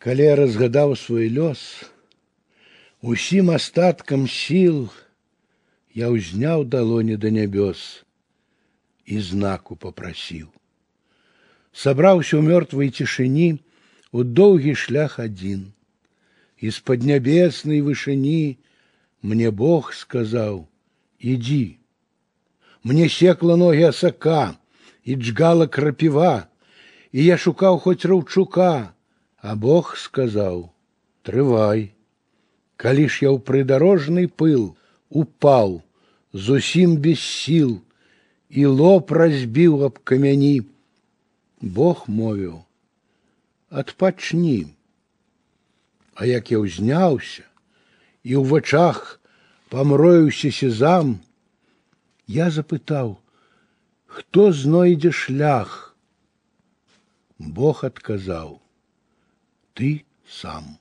Калі я разгадаў свой лёс, усім астаткам сіл я ўзняў далоні да нябёс і знаку попрасіў. Сабраўся ў мёртвай цішыні у доўгі шлях адзін. І з паднябеснай вышыні мне Бог сказаў: « Ідзі. Мне секла ногі асака і джгала крапіва, і я шукаў хоць раўчука, а Бог сказаў: « Трывай. Калі ж я ў прыдарожны пыл упаў, зусім без сіл, і лоб разбіў аб камяні, Бог мовіў: « Адпачні. А як я ўзняўся, і ў вачах памроіўся сезам, я запытаў: « Хто знойдзе шлях? Бог адказаў: « ты сам.